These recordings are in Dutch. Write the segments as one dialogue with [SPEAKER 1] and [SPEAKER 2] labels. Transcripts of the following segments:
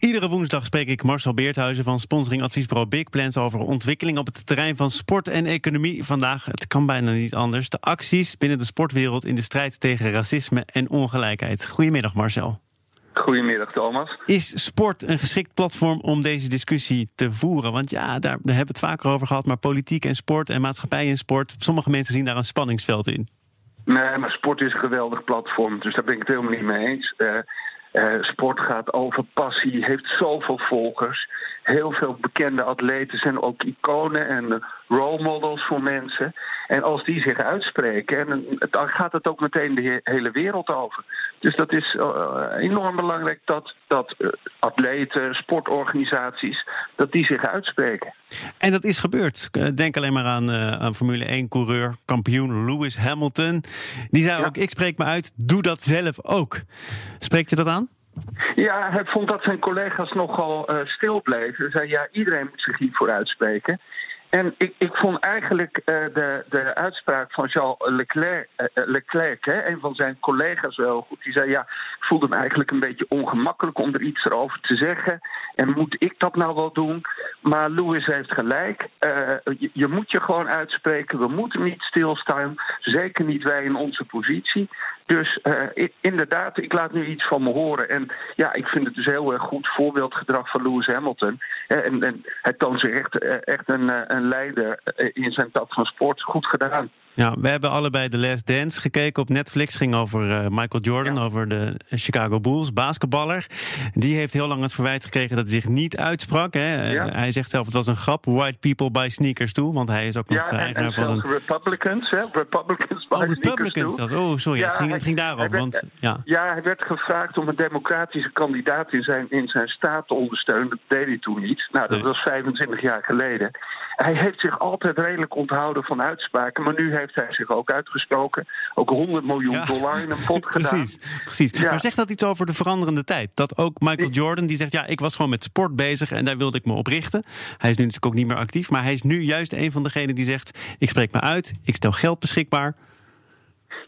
[SPEAKER 1] Iedere woensdag spreek ik Marcel Beerthuizen van sponsoring adviesbureau Big Plans over ontwikkeling op het terrein van sport en economie. Vandaag, het kan bijna niet anders, de acties binnen de sportwereld in de strijd tegen racisme en ongelijkheid. Goedemiddag Marcel.
[SPEAKER 2] Goedemiddag Thomas.
[SPEAKER 1] Is sport een geschikt platform om deze discussie te voeren? Want ja, daar hebben we het vaker over gehad, maar politiek en sport en maatschappij en sport, sommige mensen zien daar een spanningsveld in.
[SPEAKER 2] Nee, maar sport is een geweldig platform, dus daar ben ik het helemaal niet mee eens. Uh, uh, sport gaat over passie, heeft zoveel volgers. Heel veel bekende atleten zijn ook iconen en role models voor mensen. En als die zich uitspreken, en dan gaat het ook meteen de hele wereld over. Dus dat is uh, enorm belangrijk dat, dat uh, atleten, sportorganisaties, dat die zich uitspreken.
[SPEAKER 1] En dat is gebeurd. Denk alleen maar aan, uh, aan Formule 1-coureur, kampioen Lewis Hamilton. Die zei ja. ook, ik spreek me uit, doe dat zelf ook. Spreekt je dat aan?
[SPEAKER 2] Ja, hij vond dat zijn collega's nogal uh, stil bleven. Hij zei, ja, iedereen moet zich hiervoor uitspreken. En ik, ik vond eigenlijk uh, de, de uitspraak van Charles Leclerc, uh, Leclerc hè, een van zijn collega's wel goed. Die zei, ja, ik voelde me eigenlijk een beetje ongemakkelijk om er iets erover te zeggen. En moet ik dat nou wel doen? Maar Lewis heeft gelijk. Je, moet je gewoon uitspreken. We moeten niet stilstaan. Zeker niet wij in onze positie. Dus uh, inderdaad, ik laat nu iets van me horen. En ja, ik vind het dus heel erg goed voorbeeldgedrag van Lewis Hamilton. En, en hij toont zich echt, echt een, een leider in zijn tak van sport. Goed gedaan.
[SPEAKER 1] Ja, we hebben allebei The Last Dance gekeken op Netflix. Ging over uh, Michael Jordan, ja. over de Chicago Bulls, basketballer. Die heeft heel lang het verwijt gekregen dat hij zich niet uitsprak. Hè. Ja. Hij zegt zelf, het was een grap. White people buy sneakers toe. Want hij is ook nog
[SPEAKER 2] ja,
[SPEAKER 1] eigenaar
[SPEAKER 2] en
[SPEAKER 1] van een...
[SPEAKER 2] Republicans, hè? Republicans buy
[SPEAKER 1] oh, Republicans
[SPEAKER 2] dat.
[SPEAKER 1] Oh, sorry. Het, ging, het ging daarover.
[SPEAKER 2] Werd,
[SPEAKER 1] want, ja.
[SPEAKER 2] ja, hij werd gevraagd om een democratische kandidaat in zijn, in zijn staat te ondersteunen. Dat deed hij toen niet. Nou, dat nee. was 25 jaar geleden. Hij heeft zich altijd redelijk onthouden van uitspraken. Maar nu heeft hij zich ook uitgesproken. Ook 100 miljoen ja. dollar in een pot gedaan.
[SPEAKER 1] precies, precies. Ja. Maar zegt dat iets over de veranderende tijd? Dat ook Michael Jordan, die zegt... ja, ik was gewoon met sport bezig en daar wilde ik me op richten. Hij is nu natuurlijk ook niet meer actief. Maar hij is nu juist een van degenen die zegt... ik spreek me uit, ik stel geld beschikbaar...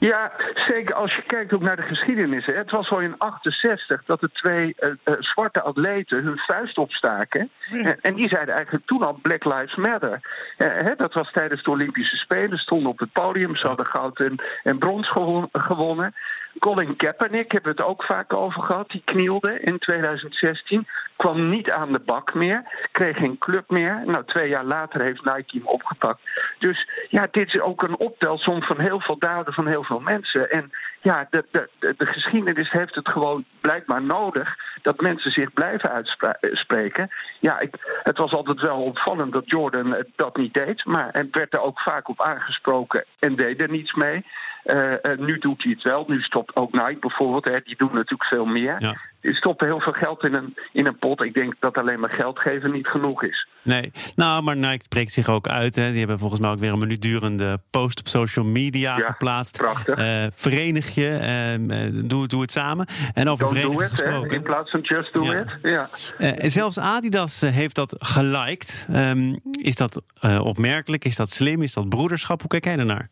[SPEAKER 2] Ja, zeker als je kijkt ook naar de geschiedenis. Hè. Het was al in 68 dat de twee uh, uh, zwarte atleten hun vuist opstaken. Ja. En, die zeiden eigenlijk toen al Black Lives Matter. Uh, hè, dat was tijdens de Olympische Spelen. Stonden op het podium, ze hadden goud en, en brons gewon, gewonnen. Colin Kaepernick hebben we het ook vaak over gehad. Die knielde in 2016. Kwam niet aan de bak meer. Kreeg geen club meer. Nou, twee jaar later heeft Nike hem opgepakt. Dus ja, dit is ook een optelsom van heel veel daden van heel veel mensen. En ja, de, de, de geschiedenis heeft het gewoon blijkbaar nodig dat mensen zich blijven uitspreken. Ja, ik, het was altijd wel opvallend dat Jordan dat niet deed. Maar hij werd er ook vaak op aangesproken en deed er niets mee. Uh, uh, nu doet hij het wel. Nu stopt ook Nike bijvoorbeeld. Hè, die doen natuurlijk veel meer.
[SPEAKER 1] Ja.
[SPEAKER 2] Die stoppen heel veel geld in een, in een pot. Ik denk dat alleen maar geld geven niet genoeg is.
[SPEAKER 1] Nee, nou, maar Nike spreekt zich ook uit. Hè. Die hebben volgens mij ook weer een minuut durende post op social media
[SPEAKER 2] ja,
[SPEAKER 1] geplaatst.
[SPEAKER 2] Prachtig.
[SPEAKER 1] Uh, verenig je, uh, doe, doe het samen. En over
[SPEAKER 2] Don't
[SPEAKER 1] verenigen
[SPEAKER 2] do it,
[SPEAKER 1] gesproken.
[SPEAKER 2] In plaats van just do
[SPEAKER 1] Ja.
[SPEAKER 2] it. Ja.
[SPEAKER 1] Zelfs Adidas heeft dat geliked. Um, is dat opmerkelijk? Is dat slim? Is dat broederschap? Hoe kijk jij ernaar?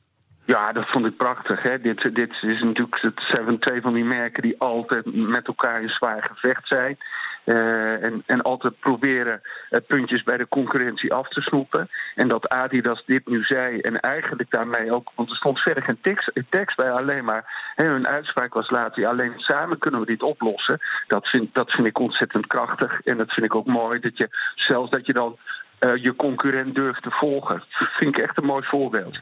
[SPEAKER 2] Ja, dat vond ik prachtig. Hè. Dit, dit is natuurlijk, het zijn twee van die merken die altijd met elkaar in zwaar gevecht zijn. Uh, en, en altijd proberen uh, puntjes bij de concurrentie af te snoepen. En dat Adidas dit nu zei en eigenlijk daarmee ook... want er stond verder geen tekst, tekst bij, alleen maar... Hè, hun uitspraak was later, alleen samen kunnen we dit oplossen. Dat vind, dat vind ik ontzettend krachtig en dat vind ik ook mooi. Dat je, zelfs dat je dan uh, je concurrent durft te volgen. Dat vind ik echt een mooi voorbeeld.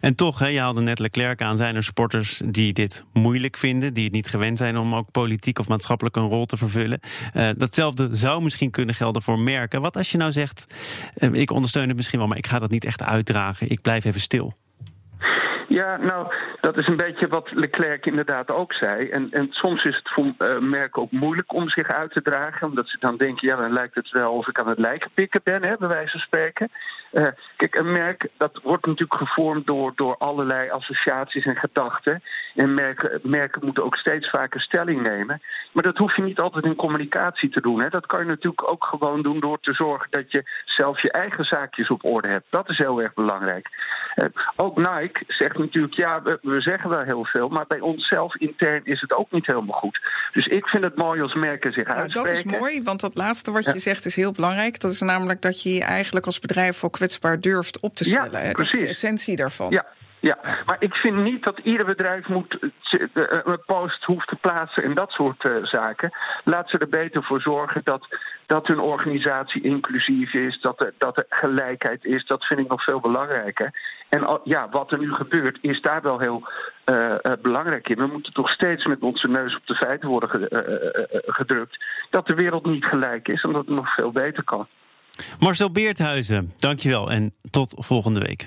[SPEAKER 1] En toch, hè, je haalde net Leclerc aan, zijn er sporters die dit moeilijk vinden, die het niet gewend zijn om ook politiek of maatschappelijk een rol te vervullen. Uh, datzelfde zou misschien kunnen gelden voor merken. Wat als je nou zegt, uh, ik ondersteun het misschien wel, maar ik ga dat niet echt uitdragen, ik blijf even stil?
[SPEAKER 2] Ja, nou, dat is een beetje wat Leclerc inderdaad ook zei. En, en soms is het voor uh, merken ook moeilijk om zich uit te dragen. Omdat ze dan denken, ja, dan lijkt het wel of ik aan het lijken pikken ben, hè, bij wijze van spreken. Uh, kijk, een merk dat wordt natuurlijk gevormd door, door allerlei associaties en gedachten. En merken, merken moeten ook steeds vaker stelling nemen. Maar dat hoef je niet altijd in communicatie te doen. Hè. Dat kan je natuurlijk ook gewoon doen door te zorgen dat je zelf je eigen zaakjes op orde hebt. Dat is heel erg belangrijk. Uh, ook Nike zegt natuurlijk, ja, we, we, zeggen wel heel veel, maar bij onszelf intern is het ook niet helemaal goed. Dus ik vind het mooi als merken zich uitspreken.
[SPEAKER 3] dat is mooi, want dat laatste wat je zegt is heel belangrijk. Dat is namelijk dat je je eigenlijk als bedrijf voor kwetsbaar durft op te stellen. Ja, dat is de essentie daarvan.
[SPEAKER 2] Ja, ja, maar ik vind niet dat ieder bedrijf moet eh, eh, een hoeft te plaatsen en dat soort uh, zaken. Laat ze er beter voor zorgen dat, dat hun organisatie inclusief is, dat er, dat er gelijkheid is. Dat vind ik nog veel belangrijker. En ja, wat er nu gebeurt, is daar wel heel uh, belangrijk in. We moeten toch steeds met onze neus op de feiten worden gedrukt. Dat de wereld niet gelijk is en dat het nog veel beter kan.
[SPEAKER 1] Marcel Beerthuizen, dankjewel en tot volgende week.